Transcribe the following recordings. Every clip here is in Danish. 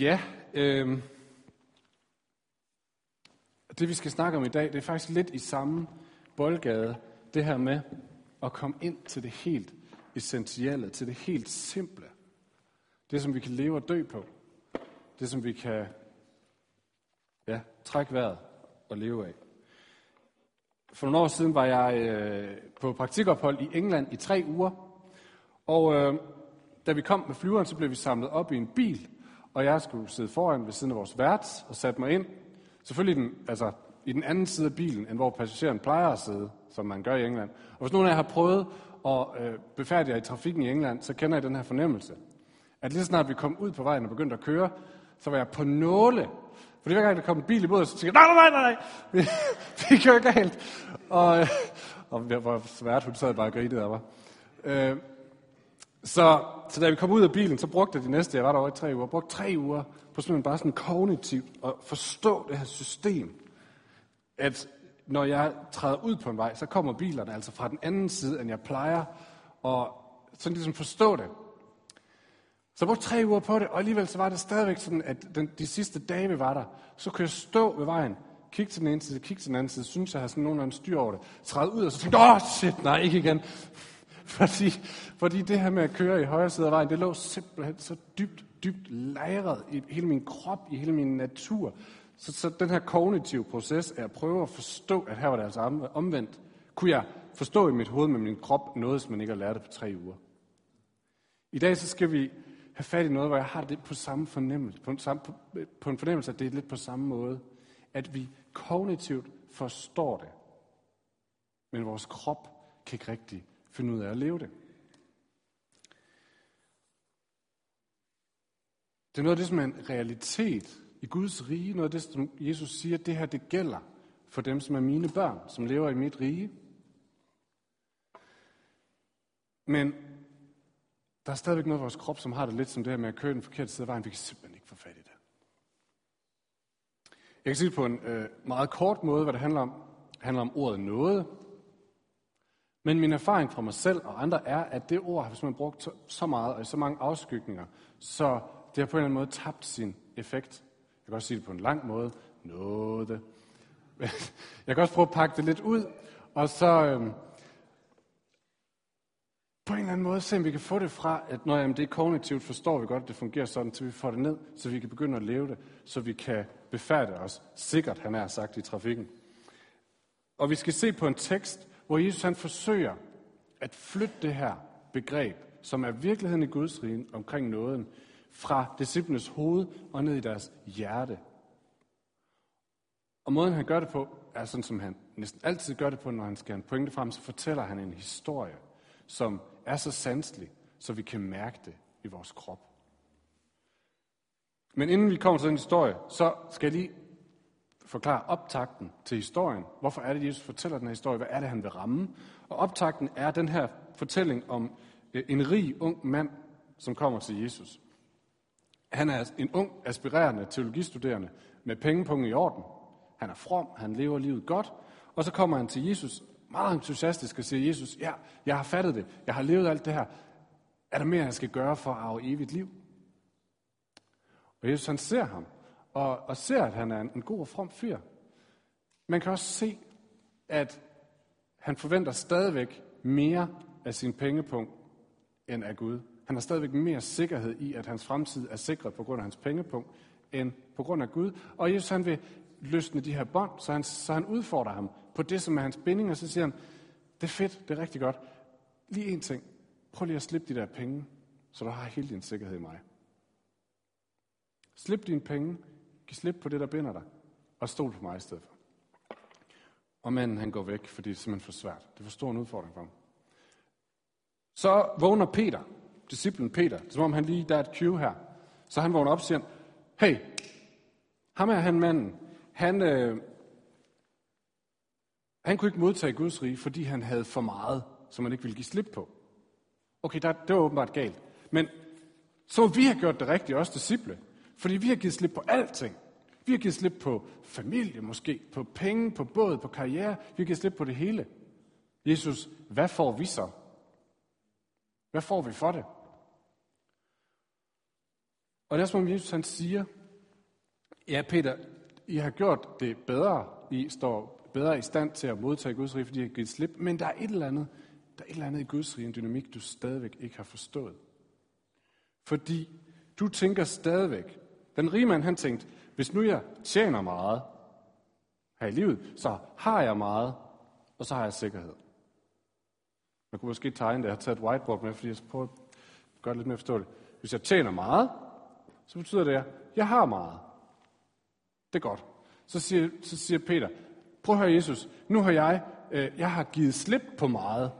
Ja, øh, det vi skal snakke om i dag, det er faktisk lidt i samme boldgade, det her med at komme ind til det helt essentielle, til det helt simple. Det, som vi kan leve og dø på. Det, som vi kan ja, trække vejret og leve af. For nogle år siden var jeg øh, på praktikophold i England i tre uger. Og øh, da vi kom med flyveren, så blev vi samlet op i en bil, og jeg skulle sidde foran ved siden af vores vært og satte mig ind. Selvfølgelig den, altså, i den anden side af bilen, end hvor passageren plejer at sidde, som man gør i England. Og hvis nogen af jer har prøvet at øh, befærdige jer i trafikken i England, så kender I den her fornemmelse. At lige snart vi kom ud på vejen og begyndte at køre, så var jeg på nåle. Fordi hver gang der kom en bil i båden, så tænkte jeg, nej, nej, nej, nej, vi, vi kører galt. Og, øh, og hvor svært hun sad bare og grinede af mig. Øh, så, så da vi kom ud af bilen, så brugte jeg de næste, jeg var derovre i tre uger, brugte tre uger på simpelthen bare sådan kognitivt at forstå det her system. At når jeg træder ud på en vej, så kommer bilerne altså fra den anden side, end jeg plejer. Og sådan ligesom forstå det. Så jeg brugte tre uger på det, og alligevel så var det stadigvæk sådan, at den, de sidste dage, vi var der, så kunne jeg stå ved vejen, kigge til den ene side, kigge til den anden side, synes jeg har sådan nogenlunde styr over det, træde ud, og så tænkte åh, oh, shit, nej, ikke igen. Fordi, fordi det her med at køre i højre side af vejen, det lå simpelthen så dybt, dybt lejret i hele min krop, i hele min natur. Så, så den her kognitive proces er at prøve at forstå, at her var det altså omvendt. Kunne jeg forstå i mit hoved med min krop noget, som man ikke har lært det på tre uger? I dag så skal vi have fat i noget, hvor jeg har det på samme fornemmelse, på en, samme, på, på en fornemmelse, at det er lidt på samme måde. At vi kognitivt forstår det, men vores krop kan ikke rigtig finde ud af at leve det. Det er noget af det, som er en realitet i Guds rige. Noget af det, som Jesus siger, det her det gælder for dem, som er mine børn, som lever i mit rige. Men der er stadigvæk noget af vores krop, som har det lidt som det her med at køre den forkerte side af vejen. Vi kan simpelthen ikke få fat i det. Jeg kan sige det på en øh, meget kort måde, hvad det handler om. Det handler om ordet noget. Men min erfaring fra mig selv og andre er, at det ord har man brugt så meget og i så mange afskygninger, så det har på en eller anden måde tabt sin effekt. Jeg kan også sige det på en lang måde. Noget. Jeg kan også prøve at pakke det lidt ud, og så øhm, på en eller anden måde se, om vi kan få det fra, at når jamen, det er kognitivt, forstår vi godt, at det fungerer sådan, til vi får det ned, så vi kan begynde at leve det, så vi kan befærde os sikkert, han er sagt, i trafikken. Og vi skal se på en tekst, hvor Jesus han forsøger at flytte det her begreb, som er virkeligheden i Guds rige omkring nåden, fra disciplenes hoved og ned i deres hjerte. Og måden han gør det på, er sådan som han næsten altid gør det på, når han skal en pointe frem, så fortæller han en historie, som er så sanselig, så vi kan mærke det i vores krop. Men inden vi kommer til den historie, så skal jeg lige forklare optakten til historien. Hvorfor er det, Jesus fortæller den her historie? Hvad er det, han vil ramme? Og optakten er den her fortælling om øh, en rig ung mand, som kommer til Jesus. Han er en ung, aspirerende teologistuderende med pengepunkt i orden. Han er from, han lever livet godt. Og så kommer han til Jesus meget entusiastisk og siger, Jesus, ja, jeg har fattet det. Jeg har levet alt det her. Er der mere, jeg skal gøre for at arve evigt liv? Og Jesus han ser ham, og, og ser, at han er en, en god og from fyr. Man kan også se, at han forventer stadigvæk mere af sin pengepunkt end af Gud. Han har stadigvæk mere sikkerhed i, at hans fremtid er sikret på grund af hans pengepunkt, end på grund af Gud. Og Jesus han vil løsne de her bånd, så han, så han udfordrer ham på det, som er hans binding, og så siger han, det er fedt, det er rigtig godt. Lige en ting. Prøv lige at slippe de der penge, så du har hele din sikkerhed i mig. Slip dine penge, giv slip på det, der binder dig, og stol på mig i stedet for. Og manden han går væk, fordi det er simpelthen for svært. Det er for stor en udfordring for ham. Så vågner Peter, disciplen Peter, som om han lige, der er et cue her. Så han vågner op og siger, hey, ham er han manden, han, øh, han kunne ikke modtage Guds rige, fordi han havde for meget, som han ikke ville give slip på. Okay, der, det var åbenbart galt. Men så vi har gjort det rigtigt, også disciple. Fordi vi har givet slip på alting. Vi har givet slip på familie måske, på penge, på båd, på karriere. Vi har givet slip på det hele. Jesus, hvad får vi så? Hvad får vi for det? Og det er som om Jesus han siger, ja Peter, I har gjort det bedre, I står bedre i stand til at modtage Guds rige, fordi I har givet slip, men der er et eller andet, der er et eller andet i Guds rige, en dynamik, du stadigvæk ikke har forstået. Fordi du tænker stadigvæk, den rige mand han tænkte, hvis nu jeg tjener meget her i livet, så har jeg meget, og så har jeg sikkerhed. Man kunne måske tegne det. Jeg har taget et whiteboard med, fordi jeg skal prøve at gøre det lidt mere forståeligt. Hvis jeg tjener meget, så betyder det, at jeg har meget. Det er godt. Så siger, så siger Peter, prøv at høre Jesus, nu har jeg, øh, jeg har givet slip på meget.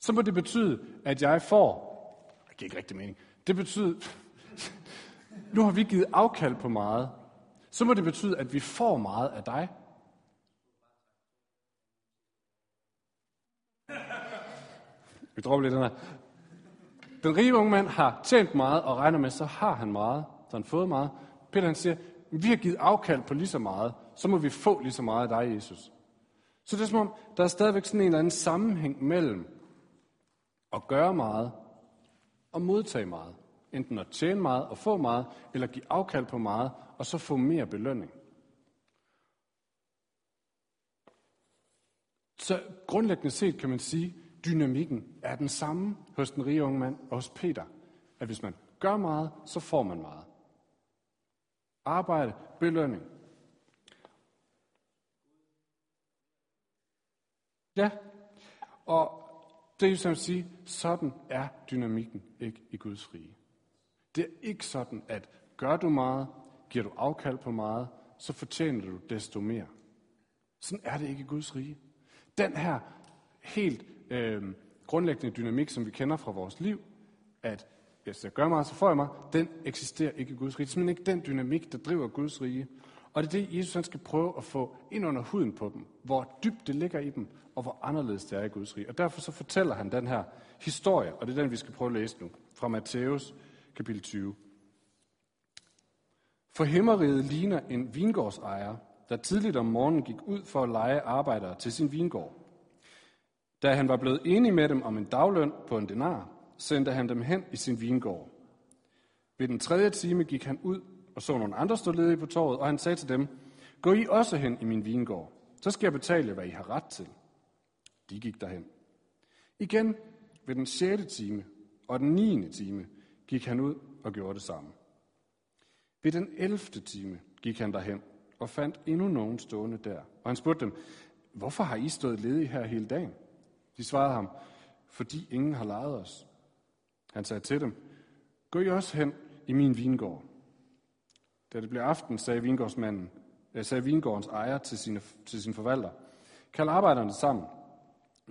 Så må det betyde, at jeg får, det giver ikke rigtig mening, det betyder, nu har vi givet afkald på meget. Så må det betyde, at vi får meget af dig. Vi dropper lidt den her. Den rige unge mand har tjent meget og regner med, så har han meget, så han fået meget. Peter han siger, vi har givet afkald på lige så meget, så må vi få lige så meget af dig, Jesus. Så det er som om, der er stadigvæk sådan en eller anden sammenhæng mellem at gøre meget og modtage meget. Enten at tjene meget og få meget, eller give afkald på meget, og så få mere belønning. Så grundlæggende set kan man sige, dynamikken er den samme hos den rige unge mand og hos Peter. At hvis man gør meget, så får man meget. Arbejde, belønning. Ja, og det er jo som at sige, sådan er dynamikken ikke i Guds rige. Det er ikke sådan, at gør du meget, giver du afkald på meget, så fortjener du desto mere. Sådan er det ikke i Guds rige. Den her helt øh, grundlæggende dynamik, som vi kender fra vores liv, at hvis jeg gør meget, så får jeg meget, den eksisterer ikke i Guds rige. Det er simpelthen ikke den dynamik, der driver Guds rige. Og det er det, Jesus han skal prøve at få ind under huden på dem, hvor dybt det ligger i dem, og hvor anderledes det er i Guds rige. Og derfor så fortæller han den her historie, og det er den, vi skal prøve at læse nu, fra Matthæus kapitel 20. For himmeriget ligner en vingårdsejer, der tidligt om morgenen gik ud for at lege arbejdere til sin vingård. Da han var blevet enig med dem om en dagløn på en denar, sendte han dem hen i sin vingård. Ved den tredje time gik han ud og så nogle andre stå ledige på torvet, og han sagde til dem, Gå I også hen i min vingård, så skal jeg betale hvad I har ret til. De gik derhen. Igen ved den sjette time og den niende time gik han ud og gjorde det samme. Ved den elfte time gik han derhen og fandt endnu nogen stående der. Og han spurgte dem, hvorfor har I stået ledige her hele dagen? De svarede ham, fordi ingen har lejet os. Han sagde til dem, gå I også hen i min vingård. Da det blev aften, sagde, vingårdsmanden, øh, sagde vingårdens ejer til, sine, til sin forvalter, kald arbejderne sammen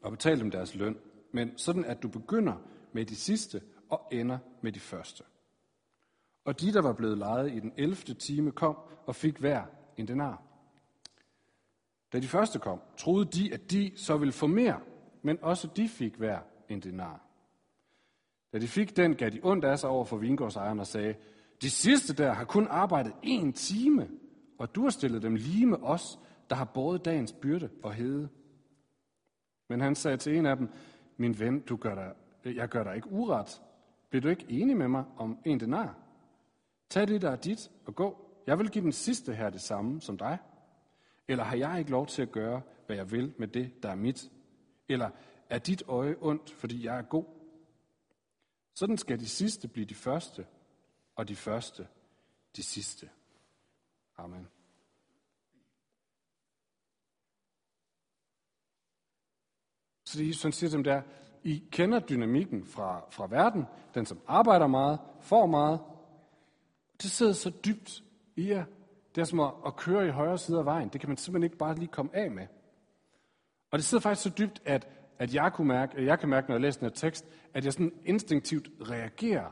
og betal dem deres løn, men sådan at du begynder med de sidste og ender med de første. Og de, der var blevet lejet i den 11. time, kom og fik hver en denar. Da de første kom, troede de, at de så ville få mere, men også de fik hver en denar. Da de fik den, gav de ondt af sig over for vingårdsejeren og sagde, de sidste der har kun arbejdet en time, og du har stillet dem lige med os, der har båret dagens byrde og hede. Men han sagde til en af dem, min ven, du gør dig, jeg gør dig ikke uret. Bliver du ikke enig med mig om en denar? Tag det, der er dit, og gå. Jeg vil give den sidste her det samme som dig. Eller har jeg ikke lov til at gøre, hvad jeg vil med det, der er mit? Eller er dit øje ondt, fordi jeg er god? Sådan skal de sidste blive de første, og de første de sidste. Amen. Så det Jesus siger dem der, i kender dynamikken fra, fra verden, den som arbejder meget, får meget. Det sidder så dybt i jer. Det er som at, at køre i højre side af vejen. Det kan man simpelthen ikke bare lige komme af med. Og det sidder faktisk så dybt, at, at jeg, kunne mærke, at jeg kan mærke, når jeg læser den her tekst, at jeg sådan instinktivt reagerer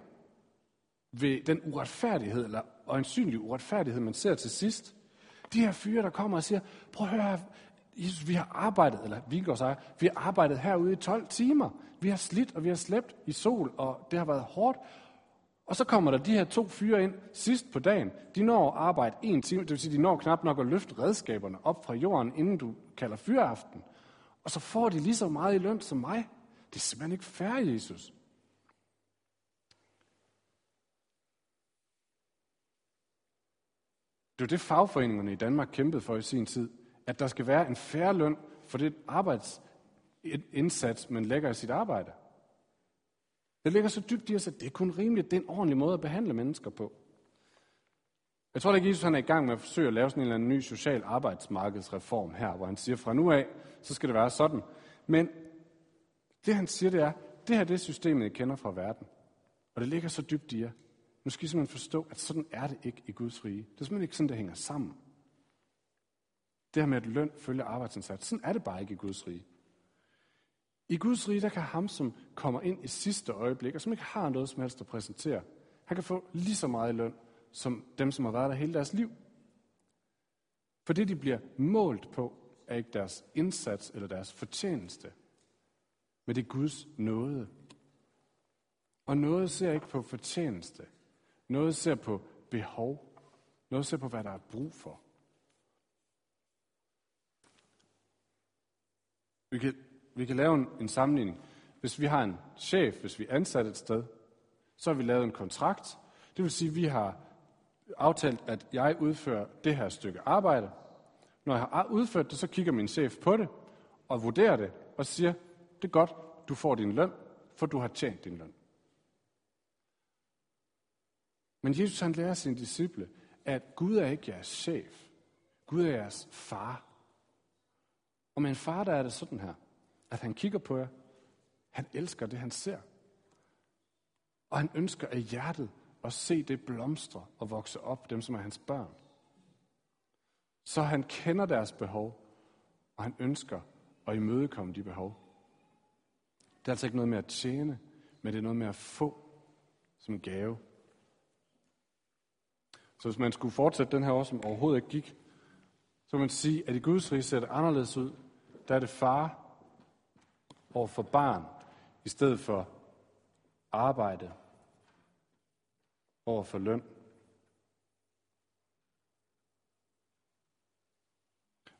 ved den uretfærdighed, eller øjensynlig uretfærdighed, man ser til sidst. De her fyre, der kommer og siger, prøv at høre, Jesus, vi har arbejdet, eller vi går sig, vi har arbejdet herude i 12 timer. Vi har slidt, og vi har slæbt i sol, og det har været hårdt. Og så kommer der de her to fyre ind sidst på dagen. De når at arbejde en time, det vil sige, de når knap nok at løfte redskaberne op fra jorden, inden du kalder fyreaften. Og så får de lige så meget i løn som mig. Det er simpelthen ikke fair, Jesus. Det er det, fagforeningerne i Danmark kæmpede for i sin tid, at der skal være en færre løn for det arbejdsindsats, man lægger i sit arbejde. Det ligger så dybt i os, at det er kun rimeligt, det er en ordentlig måde at behandle mennesker på. Jeg tror, at Jesus han er i gang med at forsøge at lave sådan en eller anden ny social arbejdsmarkedsreform her, hvor han siger, fra nu af, så skal det være sådan. Men det han siger, det er, det her det er systemet, jeg kender fra verden. Og det ligger så dybt i jer. Nu skal I simpelthen forstå, at sådan er det ikke i Guds rige. Det er simpelthen ikke sådan, det hænger sammen. Det her med, at løn følger arbejdsindsats, sådan er det bare ikke i Guds rige. I Guds rige, der kan ham, som kommer ind i sidste øjeblik, og som ikke har noget som helst at præsentere, han kan få lige så meget løn, som dem, som har været der hele deres liv. For det, de bliver målt på, er ikke deres indsats eller deres fortjeneste, men det er Guds nåde. Og noget ser ikke på fortjeneste. Noget ser på behov. Noget ser på, hvad der er brug for. Vi kan, vi kan lave en, en sammenligning. Hvis vi har en chef, hvis vi er ansat et sted, så har vi lavet en kontrakt. Det vil sige, at vi har aftalt, at jeg udfører det her stykke arbejde. Når jeg har udført det, så kigger min chef på det og vurderer det og siger, det er godt, du får din løn, for du har tjent din løn. Men Jesus han lærer sine disciple, at Gud er ikke jeres chef. Gud er jeres far. Og med en far, der er det sådan her, at han kigger på jer. Han elsker det, han ser. Og han ønsker af hjertet at se det blomstre og vokse op, dem som er hans børn. Så han kender deres behov, og han ønsker at imødekomme de behov. Det er altså ikke noget med at tjene, men det er noget med at få som gave. Så hvis man skulle fortsætte den her år, som overhovedet ikke gik, så kan man sige, at i Guds rige ser det anderledes ud. Der er det far over for barn, i stedet for arbejde over for løn.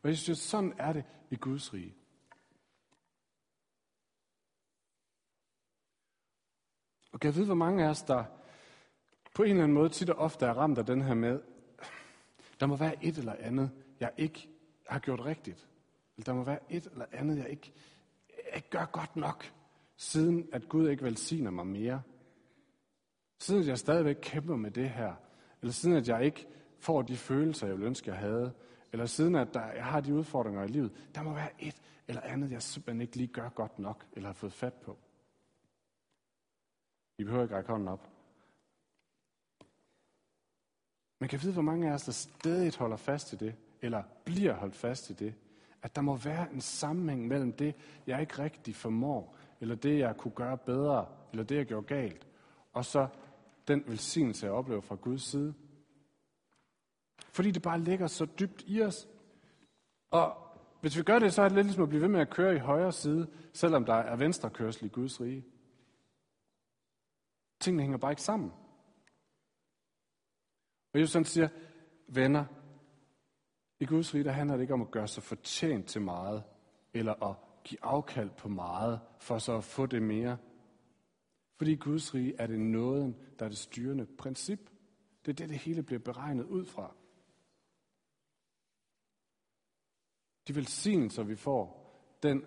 Og jeg synes, sådan er det i Guds rige. Og kan jeg vide, hvor mange af os, der på en eller anden måde tit og ofte er ramt af den her med, der må være et eller andet, jeg ikke har gjort rigtigt. Eller der må være et eller andet, jeg ikke, jeg ikke gør godt nok, siden at Gud ikke velsigner mig mere. Siden at jeg stadigvæk kæmper med det her. Eller siden at jeg ikke får de følelser, jeg ville ønske, jeg havde. Eller siden at der, jeg har de udfordringer i livet. Der må være et eller andet, jeg simpelthen ikke lige gør godt nok, eller har fået fat på. I behøver ikke række hånden op. Man kan vide, hvor mange af os, der stadig holder fast i det, eller bliver holdt fast i det, at der må være en sammenhæng mellem det, jeg ikke rigtig formår, eller det, jeg kunne gøre bedre, eller det, jeg gjorde galt, og så den velsignelse, jeg oplever fra Guds side. Fordi det bare ligger så dybt i os. Og hvis vi gør det, så er det lidt ligesom at blive ved med at køre i højre side, selvom der er venstre kørsel i Guds rige. Tingene hænger bare ikke sammen. Og Jesus han siger, venner, i Guds rige, der handler det ikke om at gøre sig fortjent til meget, eller at give afkald på meget, for så at få det mere. Fordi i Guds rige er det nåden, der er det styrende princip. Det er det, det hele bliver beregnet ud fra. De velsignelser, vi får, den,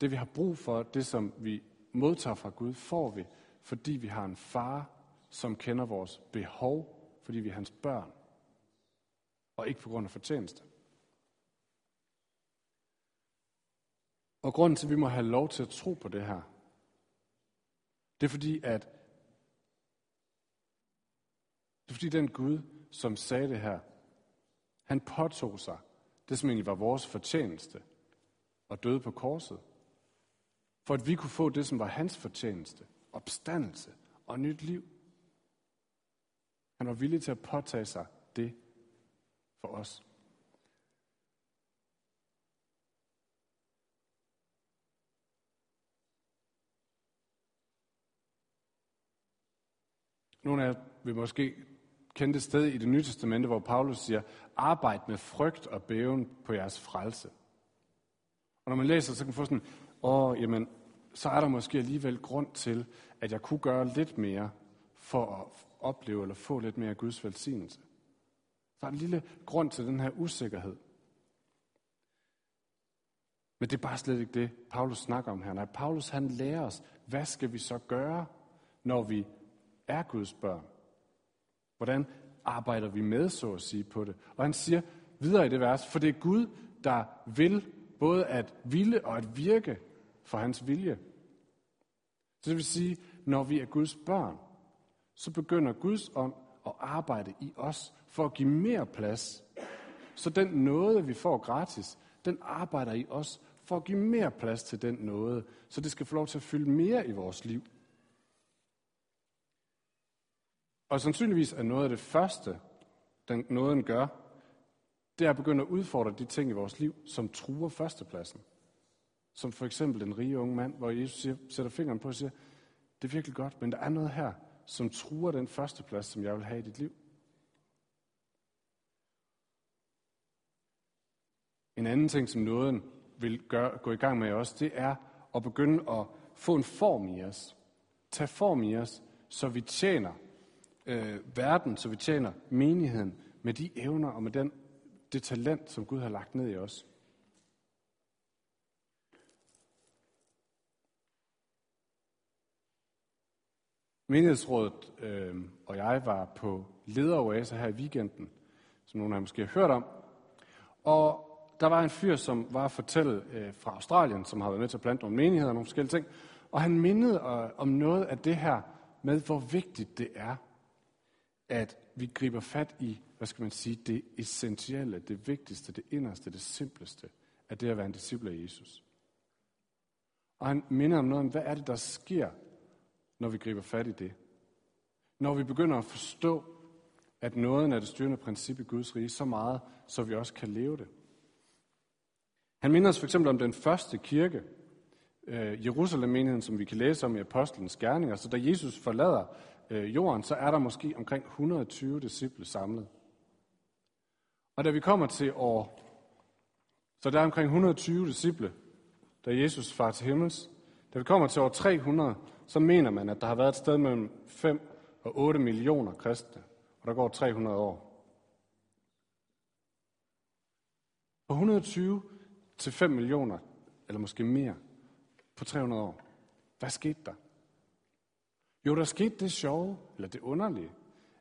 det vi har brug for, det som vi modtager fra Gud, får vi, fordi vi har en far, som kender vores behov, fordi vi er hans børn, og ikke på grund af fortjeneste. Og grunden til, at vi må have lov til at tro på det her, det er fordi, at det er fordi den Gud, som sagde det her, han påtog sig det, som egentlig var vores fortjeneste, og døde på korset, for at vi kunne få det, som var hans fortjeneste, opstandelse og nyt liv. Han var villig til at påtage sig det for os. Nogle af jer vil måske kende det sted i det nye testamente, hvor Paulus siger, arbejd med frygt og bæven på jeres frelse. Og når man læser, så kan man få sådan, åh, jamen, så er der måske alligevel grund til, at jeg kunne gøre lidt mere for at opleve eller få lidt mere af Guds velsignelse. Der er en lille grund til den her usikkerhed. Men det er bare slet ikke det, Paulus snakker om her. Nej, Paulus han lærer os, hvad skal vi så gøre, når vi er Guds børn? Hvordan arbejder vi med, så at sige, på det? Og han siger videre i det vers, for det er Gud, der vil både at ville og at virke for hans vilje. Så det vil sige, når vi er Guds børn, så begynder Guds ånd at arbejde i os for at give mere plads. Så den nåde, vi får gratis, den arbejder i os for at give mere plads til den nåde, så det skal få lov til at fylde mere i vores liv. Og sandsynligvis er noget af det første, den nåden gør, det er at begynde at udfordre de ting i vores liv, som truer førstepladsen. Som for eksempel den rige unge mand, hvor Jesus siger, sætter fingeren på og siger, det er virkelig godt, men der er noget her, som truer den førsteplads, som jeg vil have i dit liv. En anden ting, som nåden vil gøre, gå i gang med os, det er at begynde at få en form i os. Tag form i os, så vi tjener øh, verden, så vi tjener menigheden med de evner og med den, det talent, som Gud har lagt ned i os. Menighedsrådet øh, og jeg var på lederoase her i weekenden, som nogle af jer måske har hørt om. Og der var en fyr, som var at fortælle øh, fra Australien, som har været med til at plante nogle menigheder og nogle forskellige ting. Og han mindede øh, om noget af det her med, hvor vigtigt det er, at vi griber fat i, hvad skal man sige, det essentielle, det vigtigste, det inderste, det simpleste af det at være en disciple af Jesus. Og han minder om noget om, hvad er det, der sker, når vi griber fat i det. Når vi begynder at forstå, at nåden er det styrende princip i Guds rige så meget, så vi også kan leve det. Han minder os for eksempel om den første kirke, øh, Jerusalem-menigheden, som vi kan læse om i Apostlenes Gerninger. Så da Jesus forlader øh, jorden, så er der måske omkring 120 disciple samlet. Og da vi kommer til år, så der er omkring 120 disciple, da Jesus far til himmels. Da vi kommer til år 300, så mener man, at der har været et sted mellem 5 og 8 millioner kristne, og der går 300 år. På 120 til 5 millioner, eller måske mere, på 300 år. Hvad skete der? Jo, der skete det sjove, eller det underlige,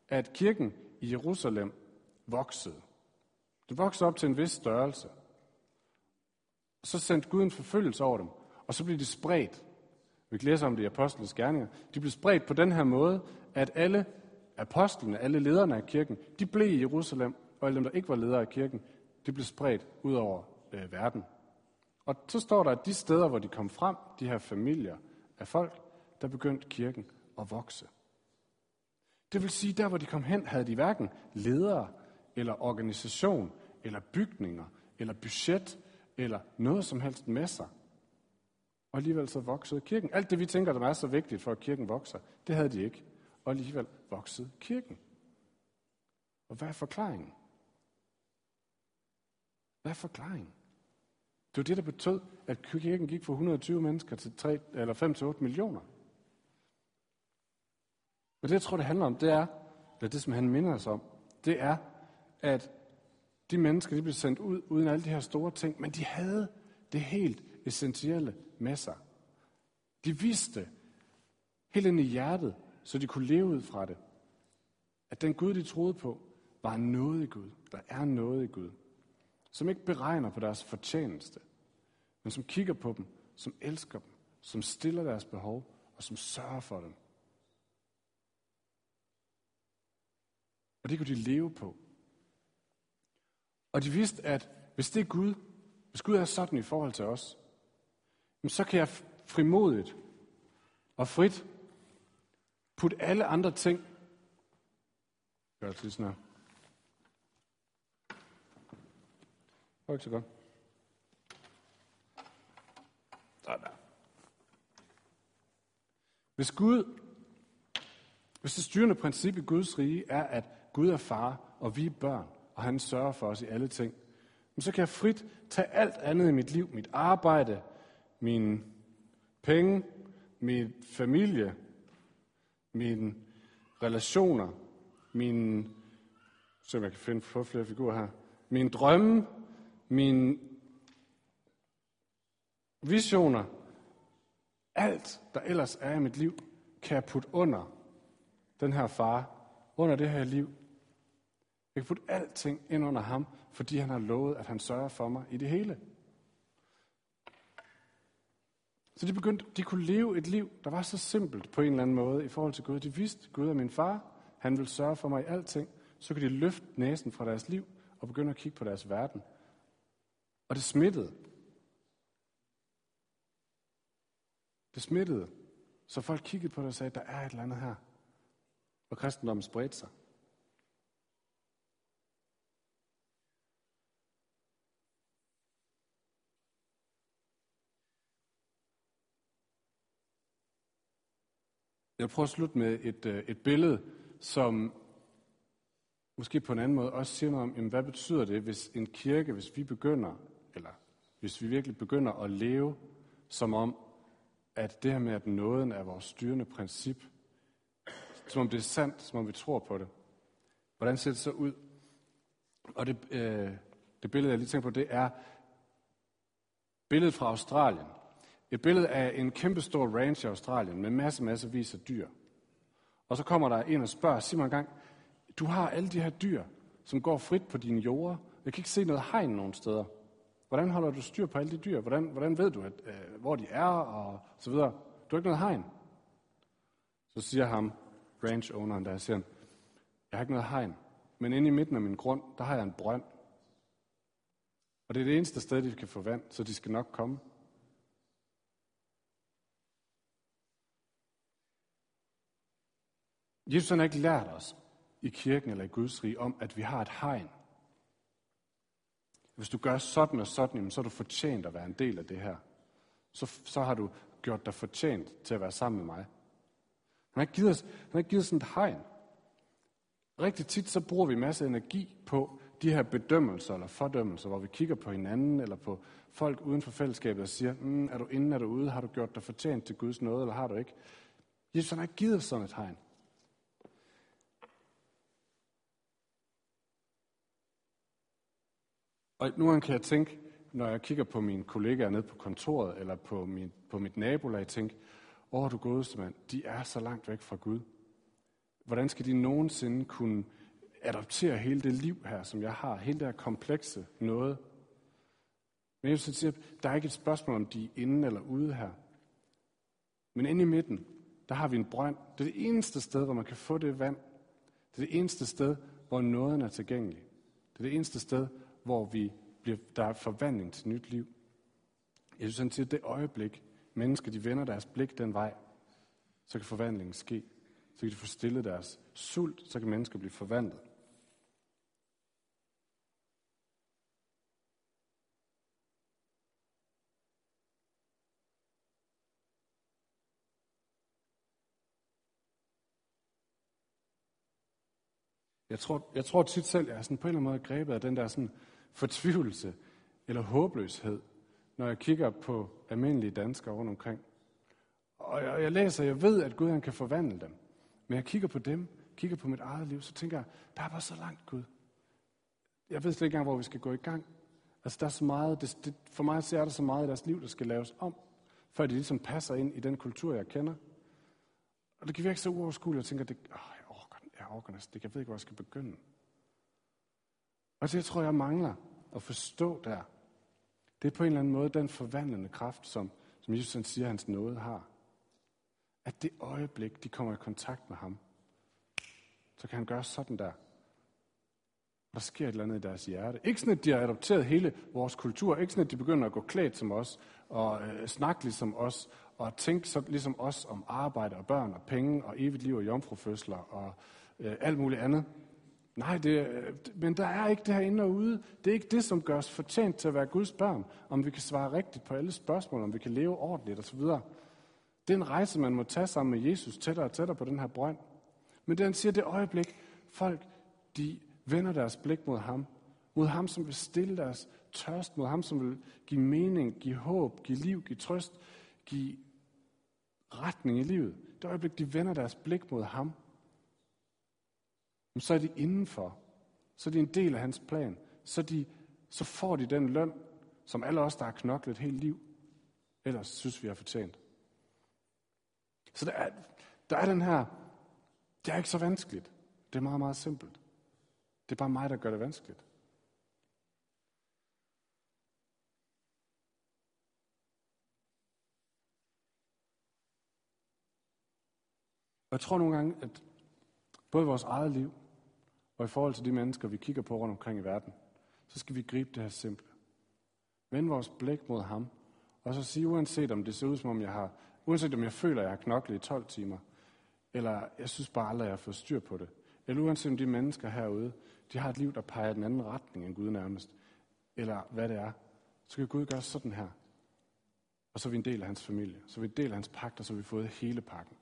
at kirken i Jerusalem voksede. Det voksede op til en vis størrelse. Så sendte Gud en forfølgelse over dem, og så blev de spredt. Vi kan læse om det i Apostlenes Gerninger. De blev spredt på den her måde, at alle apostlene, alle lederne af kirken, de blev i Jerusalem, og alle dem, der ikke var ledere af kirken, de blev spredt ud over øh, verden. Og så står der, at de steder, hvor de kom frem, de her familier af folk, der begyndte kirken at vokse. Det vil sige, der hvor de kom hen, havde de hverken ledere, eller organisation, eller bygninger, eller budget, eller noget som helst med sig. Og alligevel så voksede kirken. Alt det, vi tænker, der er så vigtigt for, at kirken vokser, det havde de ikke. Og alligevel voksede kirken. Og hvad er forklaringen? Hvad er forklaringen? Det var det, der betød, at kirken gik fra 120 mennesker til 3, eller 5 til 8 millioner. Og det, jeg tror, det handler om, det er, eller det, som han minder os om, det er, at de mennesker, de blev sendt ud uden alle de her store ting, men de havde det helt essentielle med sig. De vidste helt ind i hjertet, så de kunne leve ud fra det, at den Gud, de troede på, var noget i Gud. Der er noget i Gud som ikke beregner på deres fortjeneste, men som kigger på dem, som elsker dem, som stiller deres behov og som sørger for dem. Og det kunne de leve på. Og de vidste, at hvis det er Gud, hvis Gud er sådan i forhold til os, så kan jeg frimodigt og frit putte alle andre ting, gør det sådan her, Det var ikke så godt. Sådan. Hvis Gud, hvis det styrende princip i Guds rige er, at Gud er far, og vi er børn, og han sørger for os i alle ting, så kan jeg frit tage alt andet i mit liv, mit arbejde, mine penge, min familie, mine relationer, mine Se jeg kan finde få flere figurer her. Min drømme, mine visioner, alt, der ellers er i mit liv, kan jeg putte under den her far, under det her liv. Jeg kan putte alting ind under ham, fordi han har lovet, at han sørger for mig i det hele. Så de begyndte, de kunne leve et liv, der var så simpelt på en eller anden måde i forhold til Gud. De vidste, Gud er min far, han vil sørge for mig i alting. Så kunne de løfte næsen fra deres liv og begynde at kigge på deres verden. Og det smittede. Det smittede. Så folk kiggede på det og sagde, der er et eller andet her. Og kristendommen spredte sig. Jeg prøver at slutte med et, øh, et billede, som måske på en anden måde også siger noget om, jamen, hvad betyder det, hvis en kirke, hvis vi begynder, eller hvis vi virkelig begynder at leve som om, at det her med, at nåden er vores styrende princip, som om det er sandt, som om vi tror på det. Hvordan ser det så ud? Og det, øh, det billede, jeg lige tænker på, det er billedet fra Australien. Et billede af en kæmpestor ranch i Australien med masse, masse vis af dyr. Og så kommer der en og spørger, sig mig engang, du har alle de her dyr, som går frit på dine jorder. Jeg kan ikke se noget hegn nogen steder. Hvordan holder du styr på alle de dyr? Hvordan, hvordan ved du, at, øh, hvor de er, og så videre? Du har ikke noget hegn. Så siger ham, ranch-owneren der, siger han, jeg har ikke noget hegn, men inde i midten af min grund, der har jeg en brønd. Og det er det eneste sted, de kan få vand, så de skal nok komme. Jesus har ikke lært os i kirken eller i Guds rige om, at vi har et hegn. Hvis du gør sådan og sådan, så er du fortjent at være en del af det her. Så, så har du gjort dig fortjent til at være sammen med mig. Han har ikke givet os, han har ikke givet os sådan et hegn. Rigtig tit så bruger vi masser energi på de her bedømmelser eller fordømmelser, hvor vi kigger på hinanden eller på folk uden for fællesskabet og siger, mm, er du inde, er du ude, har du gjort dig fortjent til Guds nåde, eller har du ikke? Jesus han har ikke givet os sådan et hegn. Og nu kan jeg tænke, når jeg kigger på mine kollegaer nede på kontoret, eller på, min, på mit nabolag, tænke, åh, du godeste mand, de er så langt væk fra Gud. Hvordan skal de nogensinde kunne adoptere hele det liv her, som jeg har, hele det her komplekse noget? Men jeg siger, der er ikke et spørgsmål, om de er inde eller ude her. Men inde i midten, der har vi en brønd. Det er det eneste sted, hvor man kan få det vand. Det er det eneste sted, hvor nåden er tilgængelig. Det er det eneste sted, hvor vi bliver, der er forvandling til nyt liv. Jeg synes, han siger, at det øjeblik, mennesker de vender deres blik den vej, så kan forvandlingen ske. Så kan de få stillet deres sult, så kan mennesker blive forvandlet. Jeg tror, jeg tror tit selv, jeg er sådan på en eller anden måde grebet af den der sådan fortvivlelse eller håbløshed, når jeg kigger på almindelige danskere rundt omkring. Og jeg, jeg læser, jeg ved, at Gud han kan forvandle dem. Men jeg kigger på dem, kigger på mit eget liv, så tænker jeg, der er bare så langt, Gud. Jeg ved slet ikke engang, hvor vi skal gå i gang. Altså, der er så meget, det, det, for mig så er der så meget i deres liv, der skal laves om, før de ligesom passer ind i den kultur, jeg kender. Og det kan virke så uoverskueligt, jeg tænker, det, åh, jeg orker, jeg orker næsten, det, jeg ved ikke, hvor jeg skal begynde. Og det tror jeg mangler at forstå der. Det er på en eller anden måde den forvandlende kraft, som, som Jesus siger, hans nåde har. At det øjeblik, de kommer i kontakt med ham, så kan han gøre sådan der. Der sker et eller andet i deres hjerte. Ikke sådan, at de har adopteret hele vores kultur. Ikke sådan, at de begynder at gå klædt som os, og øh, snakke ligesom os, og tænke så, ligesom os om arbejde og børn og penge og evigt liv og jomfrufødsler og øh, alt muligt andet. Nej, det, øh, men der er ikke det her inde og ude. Det er ikke det, som gør os fortjent til at være Guds børn. Om vi kan svare rigtigt på alle spørgsmål, om vi kan leve ordentligt osv. Det er en rejse, man må tage sammen med Jesus tættere og tættere på den her brønd. Men det siger, det øjeblik, folk de vender deres blik mod ham. Mod ham, som vil stille deres tørst. Mod ham, som vil give mening, give håb, give liv, give trøst, give retning i livet. Det øjeblik, de vender deres blik mod ham, så er de indenfor. Så er de en del af hans plan. Så, de, så får de den løn, som alle os, der har knoklet et helt liv, ellers synes vi har fortjent. Så der er, der er den her, det er ikke så vanskeligt. Det er meget, meget simpelt. Det er bare mig, der gør det vanskeligt. Og jeg tror nogle gange, at både vores eget liv, og i forhold til de mennesker, vi kigger på rundt omkring i verden, så skal vi gribe det her simple. Vend vores blik mod ham, og så sige, uanset om det ser ud som om jeg har, uanset om jeg føler, at jeg har knoklet i 12 timer, eller jeg synes bare aldrig, at jeg har fået styr på det, eller uanset om de mennesker herude, de har et liv, der peger i den anden retning end Gud nærmest, eller hvad det er, så kan Gud gøre sådan her. Og så er vi en del af hans familie, så er vi en del af hans pagt, og så har vi fået hele pakken.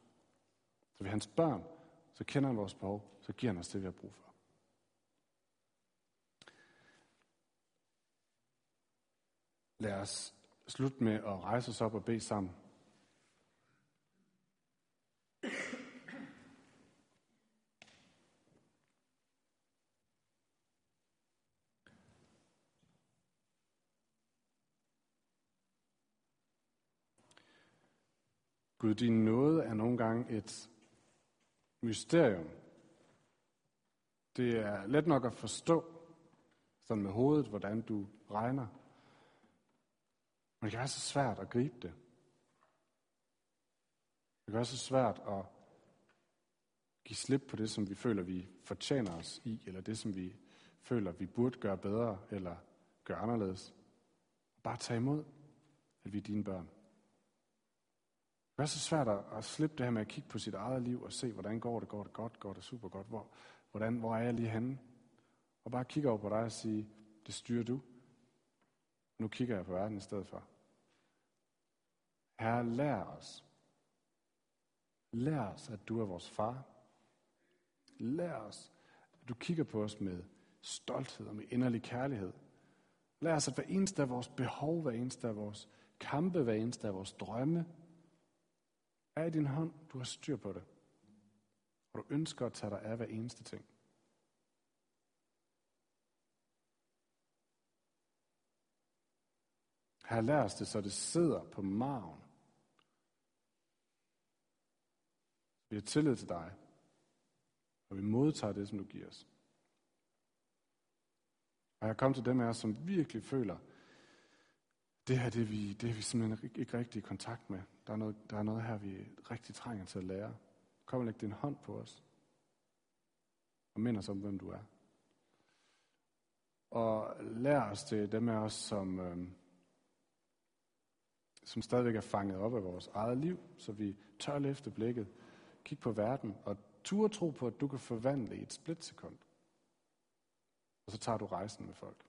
Så er vi hans børn, så kender han vores behov, så giver han os det, vi har brug for. Lad os slutte med at rejse os op og bede sammen. Gud, din nåde er nogle gange et mysterium. Det er let nok at forstå, sådan med hovedet, hvordan du regner. Men det kan være så svært at gribe det. Det kan være så svært at give slip på det, som vi føler, vi fortjener os i, eller det, som vi føler, vi burde gøre bedre, eller gøre anderledes. Bare tage imod, at vi er dine børn. Det er så svært at slippe det her med at kigge på sit eget liv og se, hvordan går det, går det godt, går det super godt, hvor, hvordan, hvor er jeg lige henne? Og bare kigge over på dig og sige, det styrer du. Nu kigger jeg på verden i stedet for. Herre, lær os. Lær os, at du er vores far. Lær os, at du kigger på os med stolthed og med inderlig kærlighed. Lær os, at hver eneste af vores behov, hver eneste af vores kampe, hver eneste af vores drømme, er i din hånd. Du har styr på det. Og du ønsker at tage dig af hver eneste ting. Her lær os det, så det sidder på maven. Vi har tillid til dig, og vi modtager det, som du giver os. Og jeg kom til dem af os, som virkelig føler, det her det er vi, det er vi simpelthen ikke rigtig i kontakt med. Der er, noget, der er noget her, vi rigtig trænger til at lære. Kom og læg din hånd på os. Og mind os om, hvem du er. Og lær os til dem af os, som, øh, som stadigvæk er fanget op af vores eget liv, så vi tør løfte blikket, kigge på verden og turde tro på, at du kan forvandle i et splitsekund. Og så tager du rejsen med folk.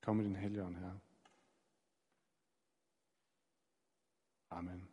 Kom med din helligånd, Herre. Amen.